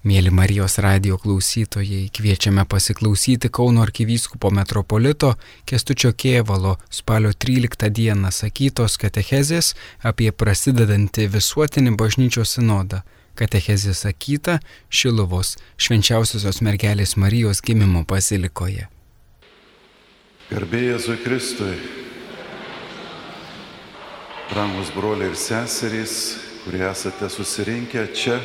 Mėly Marijos radio klausytojai, kviečiame pasiklausyti Kauno arkivyskupo metropolito Kestučio Kievalo spalio 13 dieną sakytos katechezės apie prasidedantį visuotinį bažnyčios sinodą. Katechezė sakyta Šilovos švenčiausiosios mergelės Marijos gimimo bazilikoje. Garbėjai Jėzui Kristui, brangus broliai ir seserys, kurie esate susirinkę čia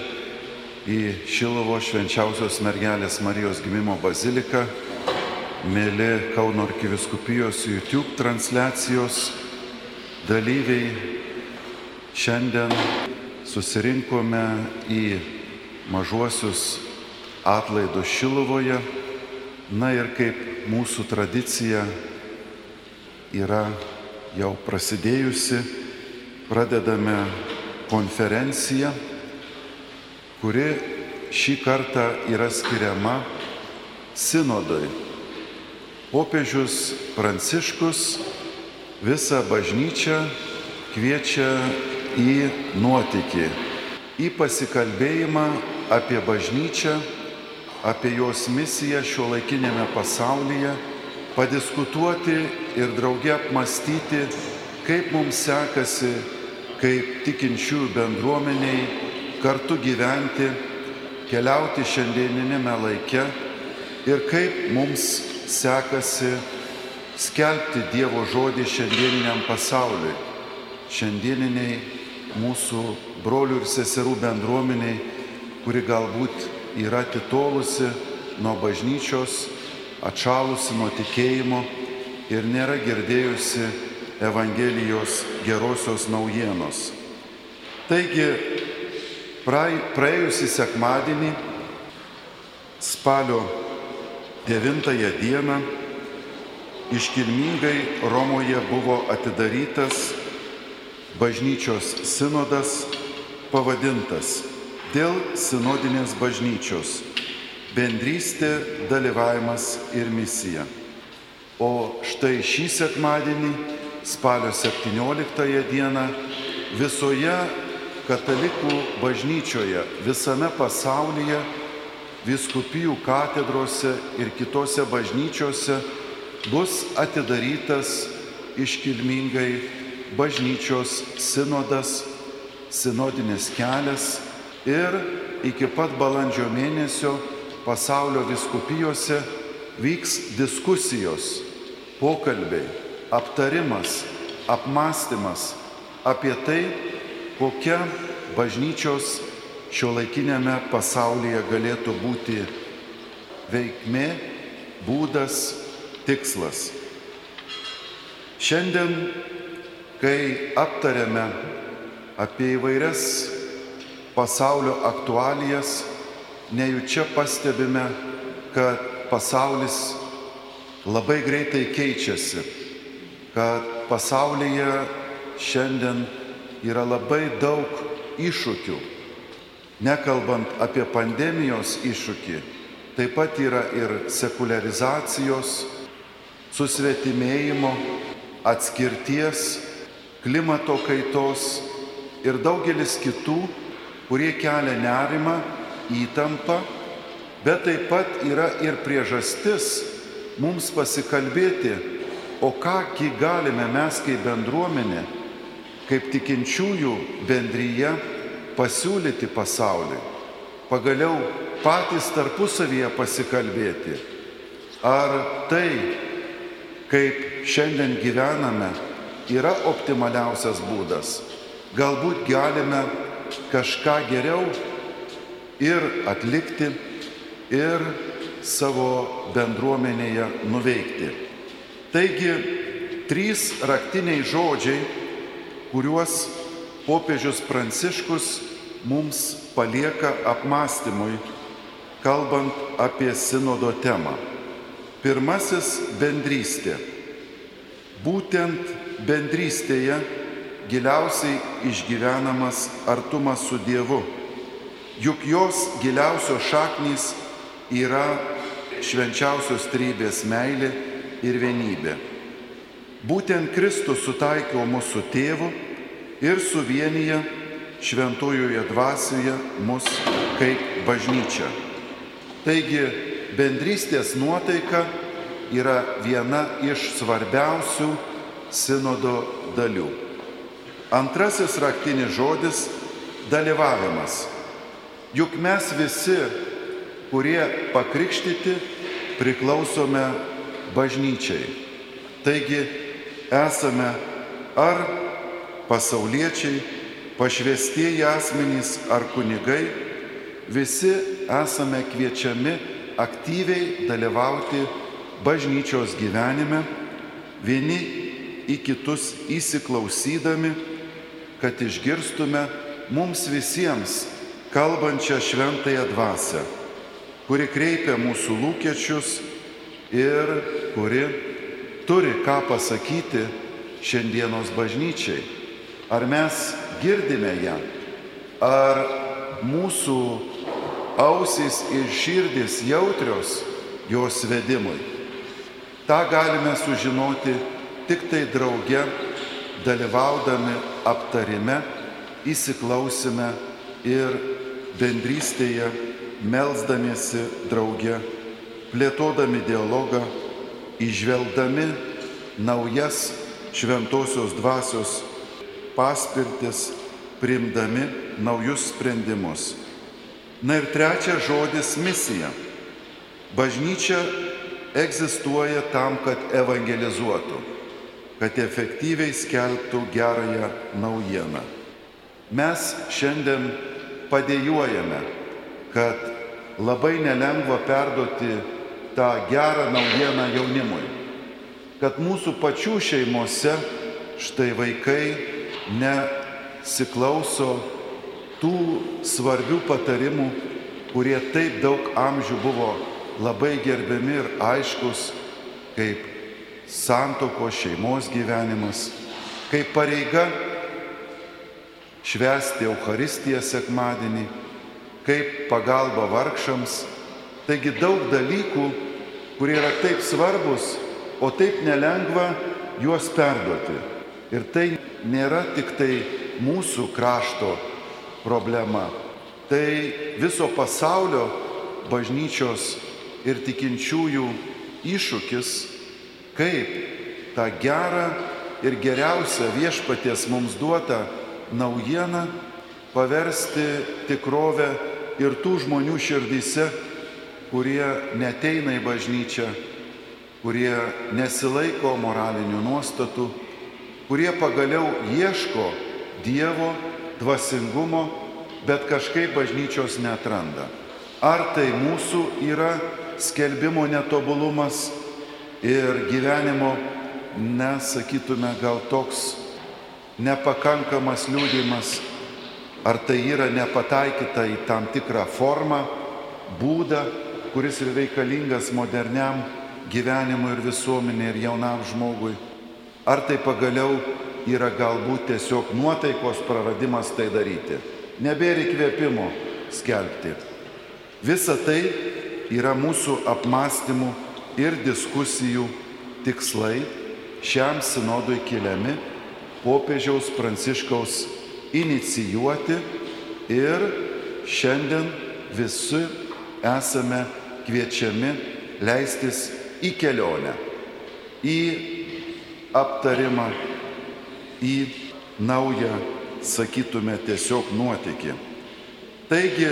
į Šilovo švenčiausios mergelės Marijos gimimo baziliką, mėly Kauno arkiviskupijos YouTube transliacijos dalyviai. Šiandien susirinkome į mažuosius atlaidus Šilovoje. Na ir kaip mūsų tradicija yra jau prasidėjusi, pradedame konferenciją kuri šį kartą yra skiriama sinodui. Popiežius Pranciškus visą bažnyčią kviečia į nuotykį, į pasikalbėjimą apie bažnyčią, apie jos misiją šio laikinėme pasaulyje, padiskutuoti ir drauge apmastyti, kaip mums sekasi, kaip tikinčių bendruomeniai kartu gyventi, keliauti šiandieninėme laike ir kaip mums sekasi skelbti Dievo žodį šiandieniniam pasauliui, šiandieniniai mūsų brolių ir seserų bendruomeniai, kuri galbūt yra atitolusi nuo bažnyčios, atšalusi nuo tikėjimo ir nėra girdėjusi Evangelijos gerosios naujienos. Taigi Praėjusį sekmadienį, spalio 9 dieną, iškilmingai Romoje buvo atidarytas bažnyčios sinodas pavadintas dėl sinodinės bažnyčios - bendrystė, dalyvavimas ir misija. O štai šį sekmadienį, spalio 17 dieną, visoje katalikų bažnyčioje visame pasaulyje, viskupijų katedrose ir kitose bažnyčiose bus atidarytas iškilmingai bažnyčios sinodas, sinodinis kelias ir iki pat balandžio mėnesio pasaulio viskupijose vyks diskusijos, pokalbiai, aptarimas, apmąstymas apie tai, kokia bažnyčios šio laikinėme pasaulyje galėtų būti veikmė, būdas, tikslas. Šiandien, kai aptarėme apie įvairias pasaulio aktualijas, nejučia pastebime, kad pasaulis labai greitai keičiasi, kad pasaulyje šiandien yra labai daug iššūkių. Nekalbant apie pandemijos iššūkį, taip pat yra ir sekularizacijos, susvetimėjimo, atskirties, klimato kaitos ir daugelis kitų, kurie kelia nerimą, įtampą, bet taip pat yra ir priežastis mums pasikalbėti, o kągi galime mes kaip bendruomenė kaip tikinčiųjų bendryje pasiūlyti pasauliui, pagaliau patys tarpusavyje pasikalbėti, ar tai, kaip šiandien gyvename, yra optimaliausias būdas. Galbūt galime kažką geriau ir atlikti, ir savo bendruomenėje nuveikti. Taigi, trys raktiniai žodžiai kuriuos popiežius Pranciškus mums palieka apmąstymui, kalbant apie sinodo temą. Pirmasis - bendrystė. Būtent bendrystėje giliausiai išgyvenamas artumas su Dievu, juk jos giliausios šaknys yra švenčiausios trybės meilė ir vienybė. Būtent Kristus sutaikė mus su tėvu ir suvienyje šventojoje dvasioje mus kaip bažnyčia. Taigi bendrystės nuotaika yra viena iš svarbiausių sinodo dalių. Antrasis raktinis žodis - dalyvavimas. Juk mes visi, kurie pakrikštyti, priklausome bažnyčiai. Taigi esame ar pasauliečiai, pašvestieji asmenys ar kunigai, visi esame kviečiami aktyviai dalyvauti bažnyčios gyvenime, vieni į kitus įsiklausydami, kad išgirstume mums visiems kalbančią šventąją dvasę, kuri kreipia mūsų lūkesčius ir kuri turi ką pasakyti šiandienos bažnyčiai. Ar mes girdime ją, ar mūsų ausys ir širdis jautrios jos vedimui. Ta galime sužinoti tik tai drauge, dalyvaudami aptarime, įsiklausime ir bendrystėje, melzdamiesi drauge, plėtodami dialogą, išvelgdami naujas šventosios dvasios paspirtis, priimdami naujus sprendimus. Na ir trečias žodis - misija. Bažnyčia egzistuoja tam, kad evangelizuotų, kad efektyviai skelbtų gerąją naujieną. Mes šiandien padėjojame, kad labai nelengva perduoti tą gerą naujieną jaunimui, kad mūsų pačių šeimose štai vaikai nesiklauso tų svarbių patarimų, kurie taip daug amžių buvo labai gerbiami ir aiškus, kaip santoko šeimos gyvenimas, kaip pareiga švęsti Euharistiją sekmadienį, kaip pagalba vargšams. Taigi daug dalykų, kurie yra taip svarbus, o taip nelengva juos perduoti. Ir tai nėra tik tai mūsų krašto problema, tai viso pasaulio bažnyčios ir tikinčiųjų iššūkis, kaip tą gerą ir geriausią viešpaties mums duotą naujieną paversti tikrovę ir tų žmonių širdyse, kurie neteina į bažnyčią, kurie nesilaiko moralinių nuostatų, kurie pagaliau ieško Dievo dvasingumo, bet kažkaip bažnyčios netranda. Ar tai mūsų yra skelbimo netobulumas ir gyvenimo, nesakytume, gal toks nepakankamas liūdimas, ar tai yra nepataikyta į tam tikrą formą, būdą, kuris yra reikalingas moderniam gyvenimui ir visuomenė ir jaunam žmogui. Ar tai pagaliau yra galbūt tiesiog nuotaikos praradimas tai daryti. Nebėra įkvėpimo skelbti. Visa tai yra mūsų apmąstymų ir diskusijų tikslai šiam sinodui keliami popiežiaus pranciškaus inicijuoti ir šiandien visi esame kviečiami leistis į kelionę, į aptarimą, į naują, sakytume, tiesiog nuotykį. Taigi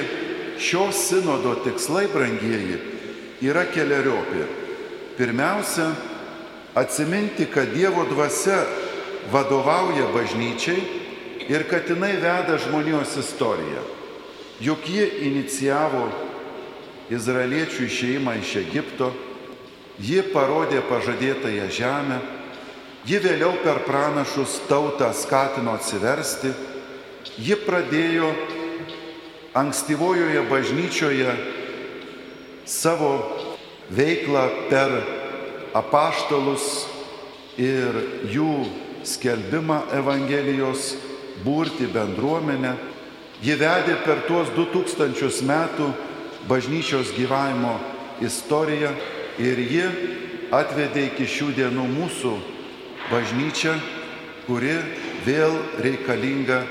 šios sinodo tikslai, brangieji, yra keliariopi. Pirmiausia, atsiminti, kad Dievo dvasia vadovauja bažnyčiai ir kad jinai veda žmonijos istoriją. Juk ji inicijavo izraeliečių išeimą iš Egipto, ji parodė pažadėtąją žemę, ji vėliau per pranašus tautą skatino atsiversti, ji pradėjo ankstyvojoje bažnyčioje savo veiklą per apaštalus ir jų skelbimą Evangelijos, būrti bendruomenę. Ji vedė per tuos 2000 metų bažnyčios gyvavimo istoriją ir ji atvedė iki šių dienų mūsų bažnyčią, kuri vėl reikalinga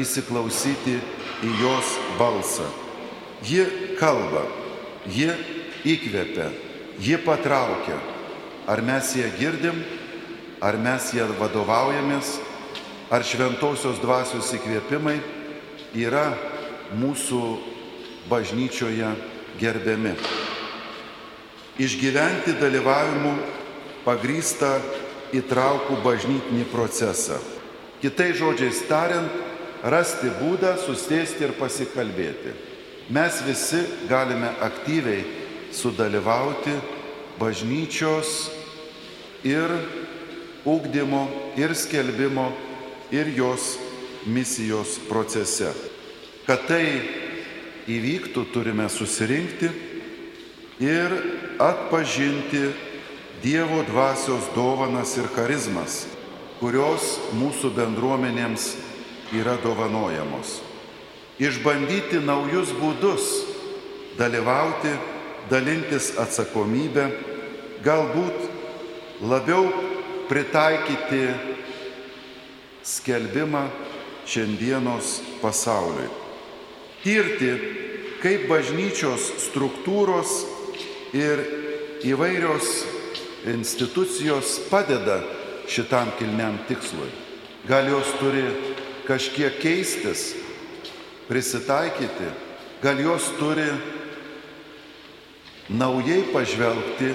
įsiklausyti į jos balsą. Ji kalba, ji įkvepia, ji patraukia. Ar mes ją girdim, ar mes ją vadovaujamės, ar šventosios dvasios įkvėpimai yra mūsų bažnyčioje gerbiami. Išgyventi dalyvavimu pagrįsta įtraukų bažnytinį procesą. Kitai žodžiais tariant, rasti būdą susėsti ir pasikalbėti. Mes visi galime aktyviai sudalyvauti bažnyčios ir ūkdymo, ir skelbimo, ir jos misijos procese. Kad tai įvyktų, turime susirinkti ir atpažinti Dievo dvasios dovanas ir charizmas, kurios mūsų bendruomenėms yra dovanojamos. Išbandyti naujus būdus, dalyvauti, dalintis atsakomybę, galbūt labiau pritaikyti skelbimą šiandienos pasauliui. Tirti, kaip bažnyčios struktūros ir įvairios institucijos padeda šitam kilniam tikslui. Gal jos turi kažkiek keistis, prisitaikyti, gal jos turi naujai pažvelgti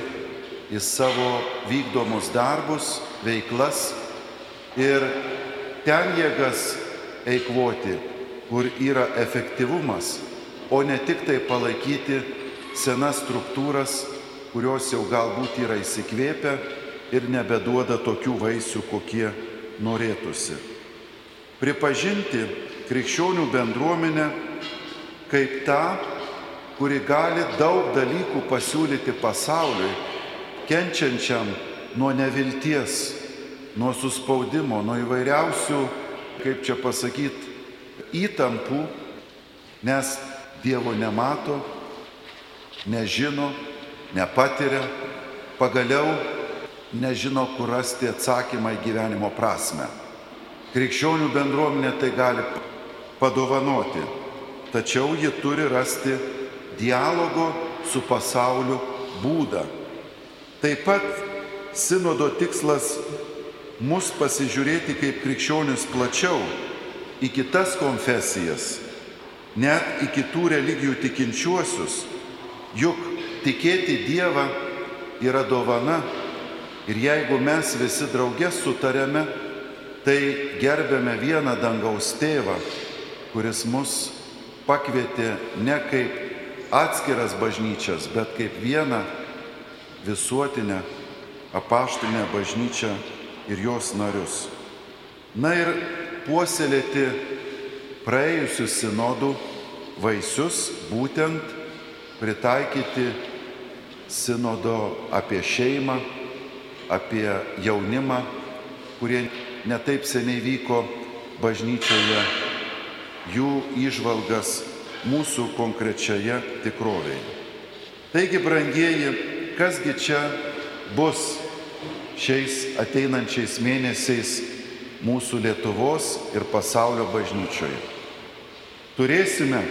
į savo vykdomus darbus, veiklas ir ten jėgas eikvoti, kur yra efektyvumas, o ne tik tai palaikyti senas struktūras, kurios jau galbūt yra įsikvėpę ir nebeduoda tokių vaisių, kokie norėtųsi. Pripažinti krikščionių bendruomenę kaip tą, kuri gali daug dalykų pasiūlyti pasauliui, kenčiančiam nuo nevilties, nuo suspaudimo, nuo įvairiausių, kaip čia pasakyti, įtampų, nes Dievo nemato, nežino, nepatiria, pagaliau nežino, kur rasti atsakymą į gyvenimo prasme. Krikščionių bendruomenė tai gali padovanoti, tačiau ji turi rasti dialogo su pasauliu būdą. Taip pat sinodo tikslas mus pasižiūrėti kaip krikščionis plačiau į kitas konfesijas, net į kitų religijų tikinčiuosius, juk tikėti Dievą yra dovana ir jeigu mes visi draugės sutarėme, tai gerbėme vieną dangaus tėvą, kuris mus pakvietė ne kaip atskiras bažnyčias, bet kaip vieną visuotinę apaštinę bažnyčią ir jos narius. Na ir puoselėti praėjusių sinodų vaisius, būtent pritaikyti sinodo apie šeimą, apie jaunimą, kurie netaip seniai vyko bažnyčioje, jų išvalgas mūsų konkrečioje tikrovėje. Taigi, brangieji, kasgi čia bus šiais ateinančiais mėnesiais mūsų Lietuvos ir pasaulio bažnyčioje. Turėsime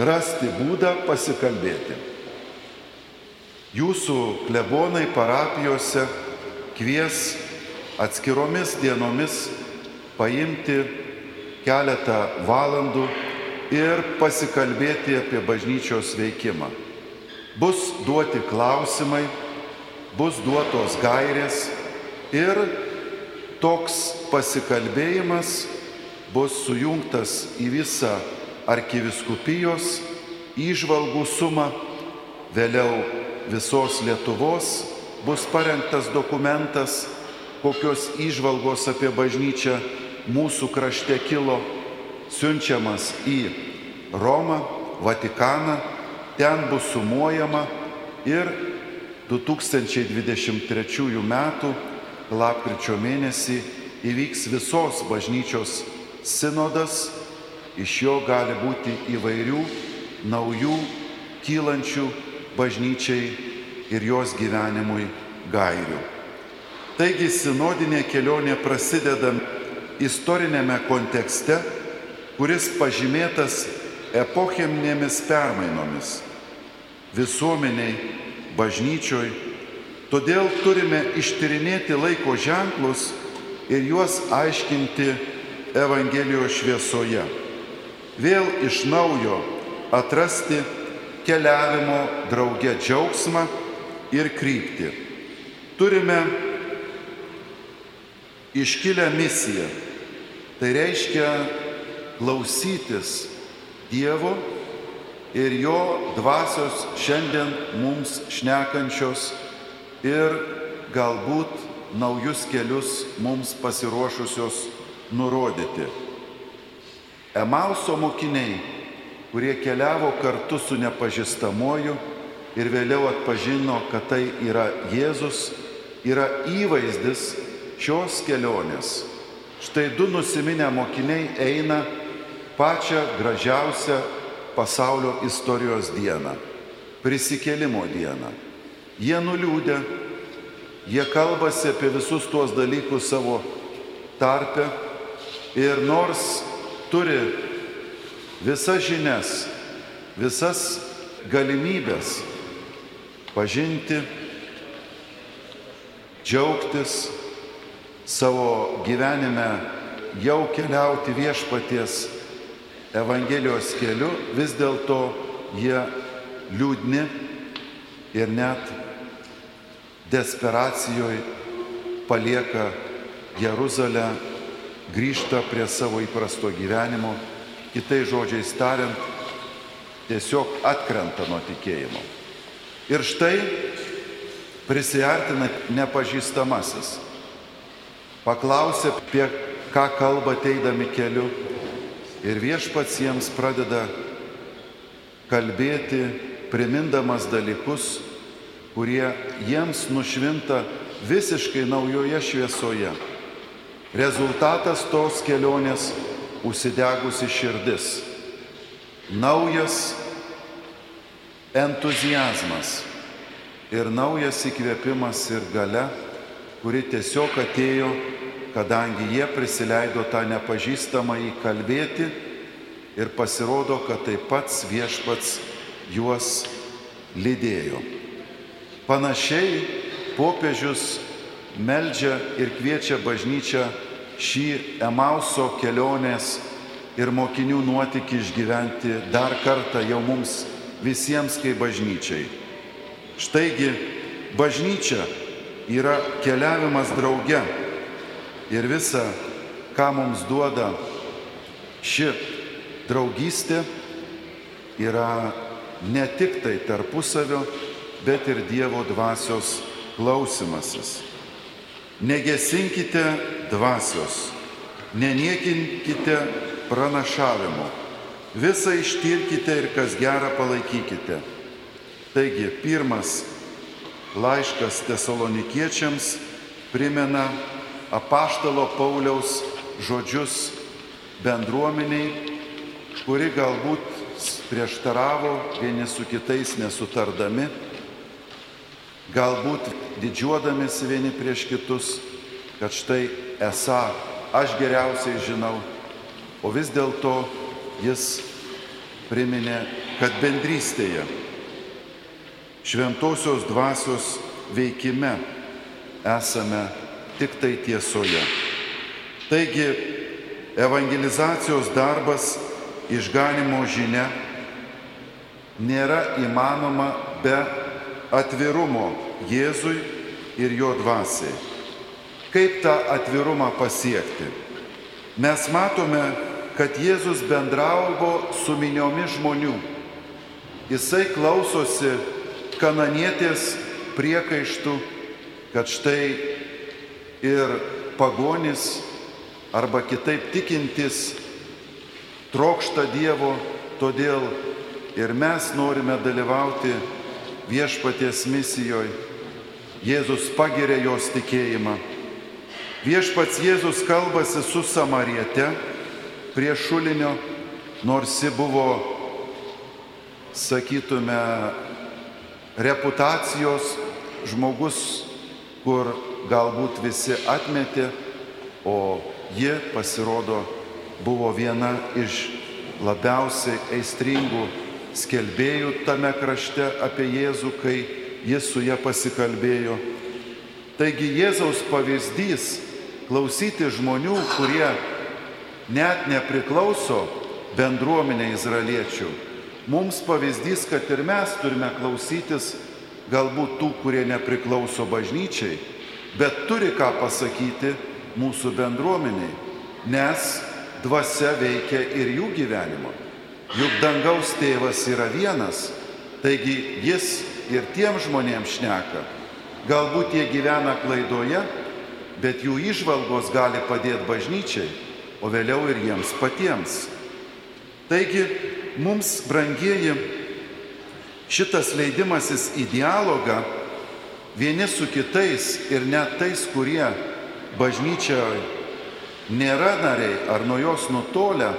rasti būdą pasikalbėti. Jūsų klebonai parapijose kvies atskiromis dienomis paimti keletą valandų ir pasikalbėti apie bažnyčios veikimą. Bus duoti klausimai, bus duotos gairės ir toks pasikalbėjimas bus sujungtas į visą arkiviskupijos įžvalgų sumą, vėliau visos Lietuvos bus parengtas dokumentas, kokios įžvalgos apie bažnyčią mūsų krašte kilo, siunčiamas į Romą, Vatikaną, ten bus sumuojama ir 2023 m. lapkričio mėnesį įvyks visos bažnyčios sinodas, iš jo gali būti įvairių naujų kylančių bažnyčiai ir jos gyvenimui gairių. Taigi sinodinė kelionė prasideda istorinėme kontekste, kuris pažymėtas epocheminėmis permainomis visuomeniai, bažnyčioj. Todėl turime ištyrinėti laiko ženklus ir juos aiškinti Evangelijos šviesoje. Vėl iš naujo atrasti keliavimo drauge džiaugsmą ir kryptį. Turime iškilę misiją. Tai reiškia klausytis Dievo ir jo dvasios šiandien mums šnekančios ir galbūt naujus kelius mums pasiruošusios nurodyti. Emauso mokiniai, kurie keliavo kartu su nepažįstamoju ir vėliau atpažino, kad tai yra Jėzus, yra įvaizdis šios kelionės. Štai du nusiminę mokiniai eina pačią gražiausią pasaulio istorijos dieną - prisikėlimo dieną. Jie nuliūdė, jie kalbasi apie visus tuos dalykus savo tarpe ir nors turi visas žinias, visas galimybės pažinti, džiaugtis savo gyvenime, jau keliauti viešpaties Evangelijos keliu, vis dėlto jie liūdni ir net desperacijoje palieka Jeruzalę, grįžta prie savo įprasto gyvenimo, kitai žodžiais tariant, tiesiog atkrenta nuo tikėjimo. Ir štai prisiartina nepažįstamasis. Paklausė, apie ką kalba teidami keliu Ir viešpats jiems pradeda kalbėti, primindamas dalykus, kurie jiems nušvinta visiškai naujoje šviesoje. Rezultatas tos kelionės - užsidegusi širdis. Naujas entuzijazmas ir naujas įkvėpimas ir gale, kuri tiesiog atėjo kadangi jie prisileido tą nepažįstamą įkalbėti ir pasirodo, kad taip pats viešpats juos lydėjo. Panašiai popiežius meldžia ir kviečia bažnyčią šį Emauso kelionės ir mokinių nuotykį išgyventi dar kartą jau mums visiems kaip bažnyčiai. Štaigi, bažnyčia yra keliavimas drauge ir visa, ką mums duoda ši draugystė, yra ne tik tai tarpusavio, bet ir Dievo dvasios klausimasis. Negesinkite dvasios, neniekinkite pranašavimo, visą ištirkite ir kas gera palaikykite. Taigi, pirmas laiškas tesalonikiečiams primena apaštalo Pauliaus žodžius bendruomeniai, kuri galbūt prieštaravo vieni su kitais nesutardami, galbūt didžiuodamėsi vieni prieš kitus, kad štai esą aš geriausiai žinau, o vis dėlto jis priminė, kad bendrystėje, šventosios dvasios veikime esame tik tai tiesoje. Taigi, evangelizacijos darbas išganimo žinia nėra įmanoma be atvirumo Jėzui ir jo dvasiai. Kaip tą atvirumą pasiekti? Mes matome, kad Jėzus bendrauvo su miniomis žmonių. Jisai klausosi kananietės priekaištų, kad štai ir pagonis arba kitaip tikintis trokšta Dievo, todėl ir mes norime dalyvauti viešpaties misijoje. Jėzus pagiria jos tikėjimą. Viešpats Jėzus kalbasi su Samariete prie šulinio, nors ji buvo, sakytume, reputacijos žmogus, kur galbūt visi atmetė, o ji pasirodo buvo viena iš labiausiai aistringų skelbėjų tame krašte apie Jėzų, kai jis su ją pasikalbėjo. Taigi Jėzaus pavyzdys klausyti žmonių, kurie net nepriklauso bendruomenė izraeliečių. Mums pavyzdys, kad ir mes turime klausytis galbūt tų, kurie nepriklauso bažnyčiai, bet turi ką pasakyti mūsų bendruomeniai, nes dvasia veikia ir jų gyvenimo. Juk dangaus tėvas yra vienas, taigi jis ir tiem žmonėms šneka. Galbūt jie gyvena klaidoje, bet jų išvalgos gali padėti bažnyčiai, o vėliau ir jiems patiems. Taigi mums, brangieji, šitas leidimasis į dialogą vieni su kitais ir net tais, kurie bažnyčioje nėra nariai ar nuo jos nutolę,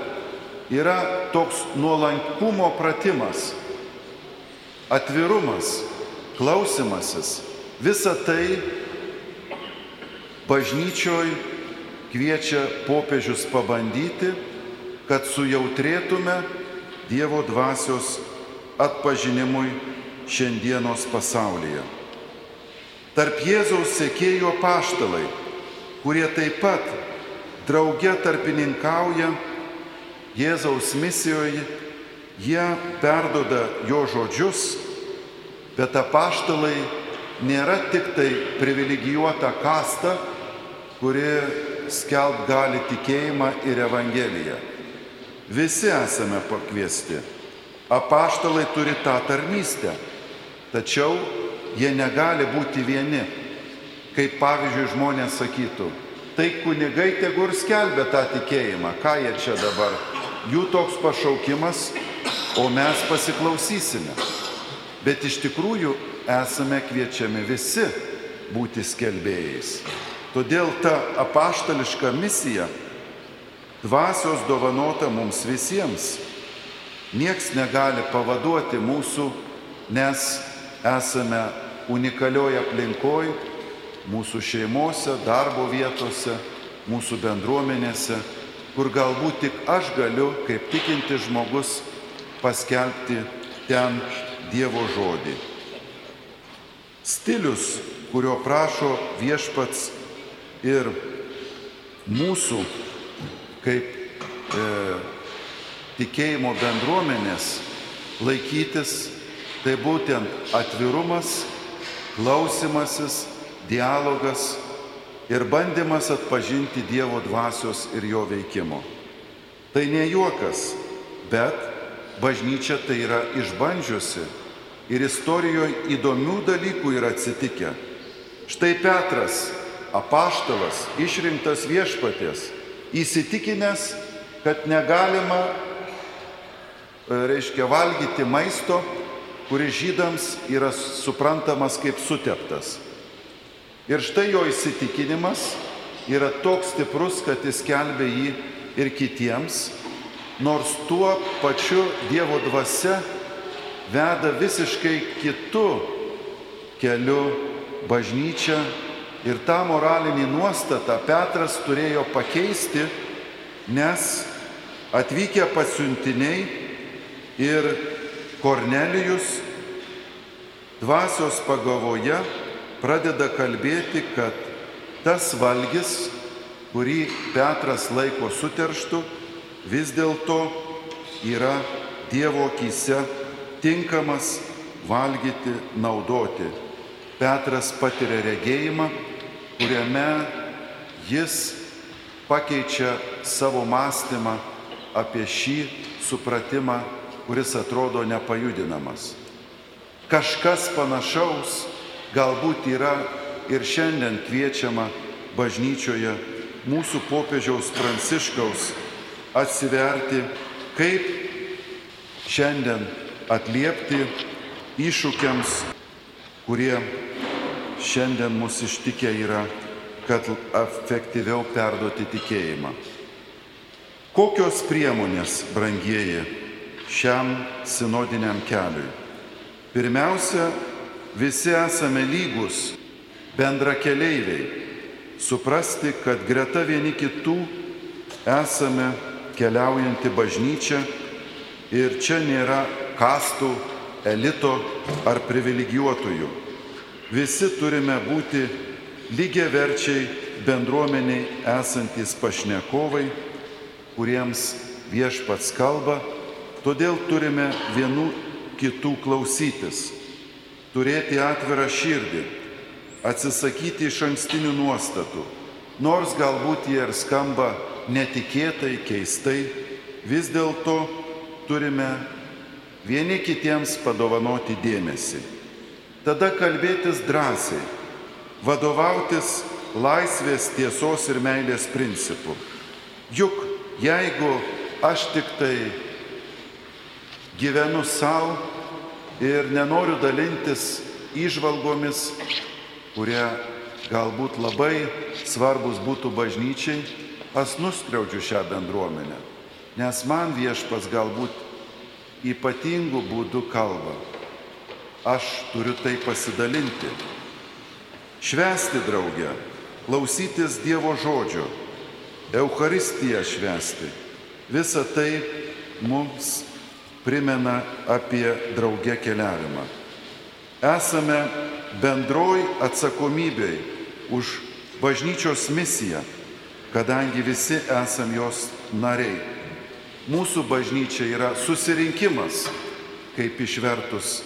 yra toks nuolankumo pratimas, atvirumas, klausimasis. Visa tai bažnyčioj kviečia popiežius pabandyti, kad sujautrėtume Dievo dvasios atpažinimui šiandienos pasaulyje. Tarp Jėzaus sekėjo paštalai, kurie taip pat drauge tarpininkauja Jėzaus misijoje, jie perdoda jo žodžius, bet apaštalai nėra tik tai privilegijuota kasta, kuri skelb gali tikėjimą ir Evangeliją. Visi esame pakviesti. Apaštalai turi tą tarnystę, tačiau jie negali būti vieni. Kaip pavyzdžiui žmonės sakytų, tai kunigai tegur skelbia tą tikėjimą, ką jie čia dabar. Jų toks pašaukimas, o mes pasiklausysime. Bet iš tikrųjų esame kviečiami visi būti skelbėjais. Todėl ta apaštališka misija dvasios dovanota mums visiems. Niekas negali pavaduoti mūsų, nes esame unikalioje aplinkoje, mūsų šeimose, darbo vietose, mūsų bendruomenėse, kur galbūt tik aš galiu, kaip tikinti žmogus, paskelbti ten Dievo žodį. Stilius, kurio prašo viešpats ir mūsų kaip e, tikėjimo bendruomenės laikytis, tai būtent atvirumas, klausimasis, dialogas ir bandymas atpažinti Dievo dvasios ir jo veikimo. Tai ne juokas, bet bažnyčia tai yra išbandžiusi ir istorijoje įdomių dalykų yra atsitikę. Štai Petras, apaštalas, išrinktas viešpatės, įsitikinęs, kad negalima, e, reiškia, valgyti maisto, kuris žydams yra suprantamas kaip suteptas. Ir štai jo įsitikinimas yra toks stiprus, kad jis kelbė jį ir kitiems, nors tuo pačiu Dievo dvasia veda visiškai kitų keliu bažnyčią ir tą moralinį nuostatą Petras turėjo pakeisti, nes atvykę pasiuntiniai ir Kornelijus dvasios pagavoje pradeda kalbėti, kad tas valgis, kurį Petras laiko suterštų, vis dėlto yra Dievo akise tinkamas valgyti, naudoti. Petras patiria regėjimą, kuriame jis pakeičia savo mąstymą apie šį supratimą, kuris atrodo nepajudinamas. Kažkas panašaus galbūt yra ir šiandien kviečiama bažnyčioje mūsų popiežiaus pranciškaus atsiverti, kaip šiandien atliepti iššūkiams, kurie šiandien mūsų ištikę yra, kad efektyviau perduoti tikėjimą. Kokios priemonės, brangieji, šiam sinodiniam keliui? Pirmiausia, visi esame lygus, bendra keleiviai, suprasti, kad greta vieni kitų esame keliaujanti bažnyčia ir čia nėra kastų, elito ar privilegijuotųjų. Visi turime būti lygiai verčiai bendruomeniai esantys pašnekovai, kuriems viešpats kalba, todėl turime vienų kitų klausytis, turėti atvirą širdį, atsisakyti iš ankstinių nuostatų, nors galbūt jie ir skamba netikėtai, keistai, vis dėlto turime vieni kitiems padovanoti dėmesį. Tada kalbėtis drąsiai, vadovautis laisvės, tiesos ir meilės principų. Juk jeigu aš tik tai gyvenu savo ir nenoriu dalintis išvalgomis, kurie galbūt labai svarbus būtų bažnyčiai, aš nuskriaudžiu šią bendruomenę, nes man viešpas galbūt ypatingų būdų kalba. Aš turiu tai pasidalinti. Švesti draugę, klausytis Dievo žodžio, Eucharistiją švesti. Visa tai mums primena apie draugę keliavimą. Esame bendroj atsakomybei už bažnyčios misiją, kadangi visi esam jos nariai. Mūsų bažnyčia yra susirinkimas, kaip išvertus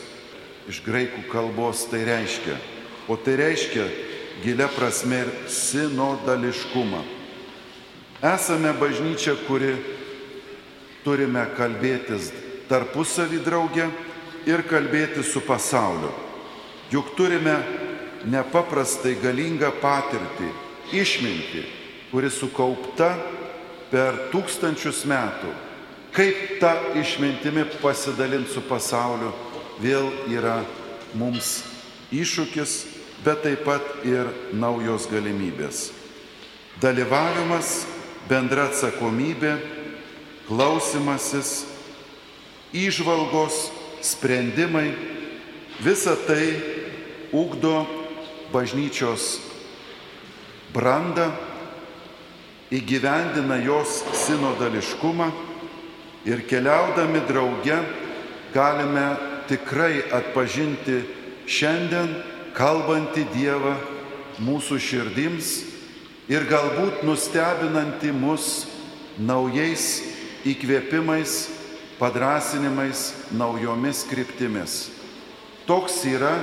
iš graikų kalbos tai reiškia. O tai reiškia gilia prasme ir sinodališkumą. Esame bažnyčia, kuri turime kalbėtis tarpusavį draugę ir kalbėti su pasauliu. Juk turime nepaprastai galingą patirtį, išmintį, kuri sukaupta per tūkstančius metų. Kaip tą išmintimi pasidalinti su pasauliu vėl yra mums iššūkis, bet taip pat ir naujos galimybės. Dalyvavimas, bendra atsakomybė, klausimasis, įžvalgos, sprendimai - visa tai ugdo bažnyčios brandą, įgyvendina jos sinodališkumą ir keliaudami drauge galime tikrai atpažinti šiandien kalbantį Dievą mūsų širdims ir galbūt nustebinantį mus naujais įkvėpimais, padrasinimais, naujomis kryptimis. Toks yra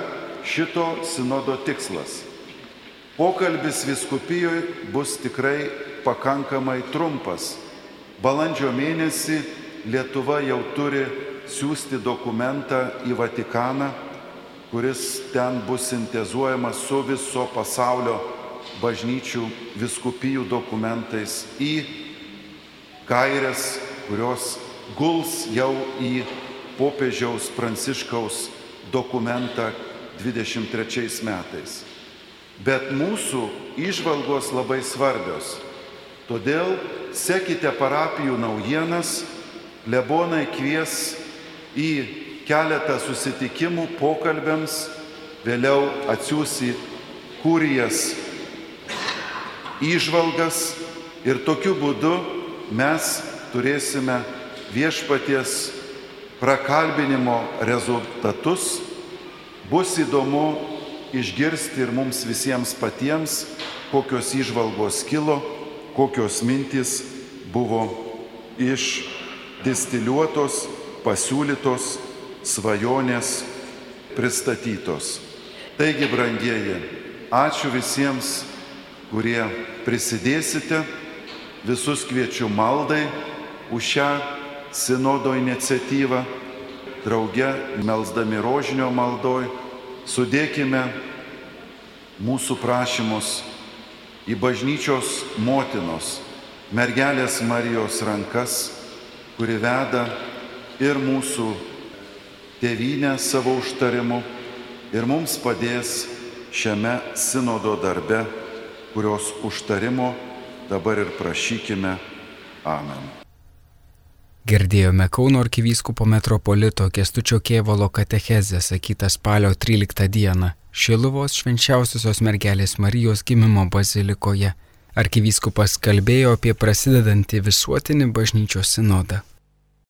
šito sinodo tikslas. Pokalbis viskupijoje bus tikrai pakankamai trumpas. Balandžio mėnesį Lietuva jau turi siūsti dokumentą į Vatikaną, kuris ten bus sintezuojamas su viso pasaulio bažnyčių viskupijų dokumentais į gairias, kurios guls jau į popiežiaus pranciškaus dokumentą 23 metais. Bet mūsų išvalgos labai svarbios. Todėl sekite parapijų naujienas, lebonai kvies į keletą susitikimų pokalbėms, vėliau atsiųsi kurijas įžvalgas ir tokiu būdu mes turėsime viešpaties prakalbinimo rezultatus. Bus įdomu išgirsti ir mums visiems patiems, kokios įžvalgos kilo, kokios mintys buvo išdistiliuotos, pasiūlytos, svajonės pristatytos. Taigi, brangieji, ačiū visiems, kurie prisidėsite, visus kviečiu maldai už šią sinodo iniciatyvą, drauge melzdami rožinio maldoj, sudėkime mūsų prašymus į bažnyčios motinos, mergelės Marijos rankas, kuri veda ir mūsų tėvynę savo užtarimu ir mums padės šiame sinodo darbe, kurios užtarimo dabar ir prašykime. Amen. Girdėjome Kauno arkivyskupo metropolito Kestučio Kievalo katechezę sakytą spalio 13 dieną Šiluvos švenčiausiosios mergelės Marijos gimimo bazilikoje. Arkivyskupas kalbėjo apie prasidedantį visuotinį bažnyčios sinodą.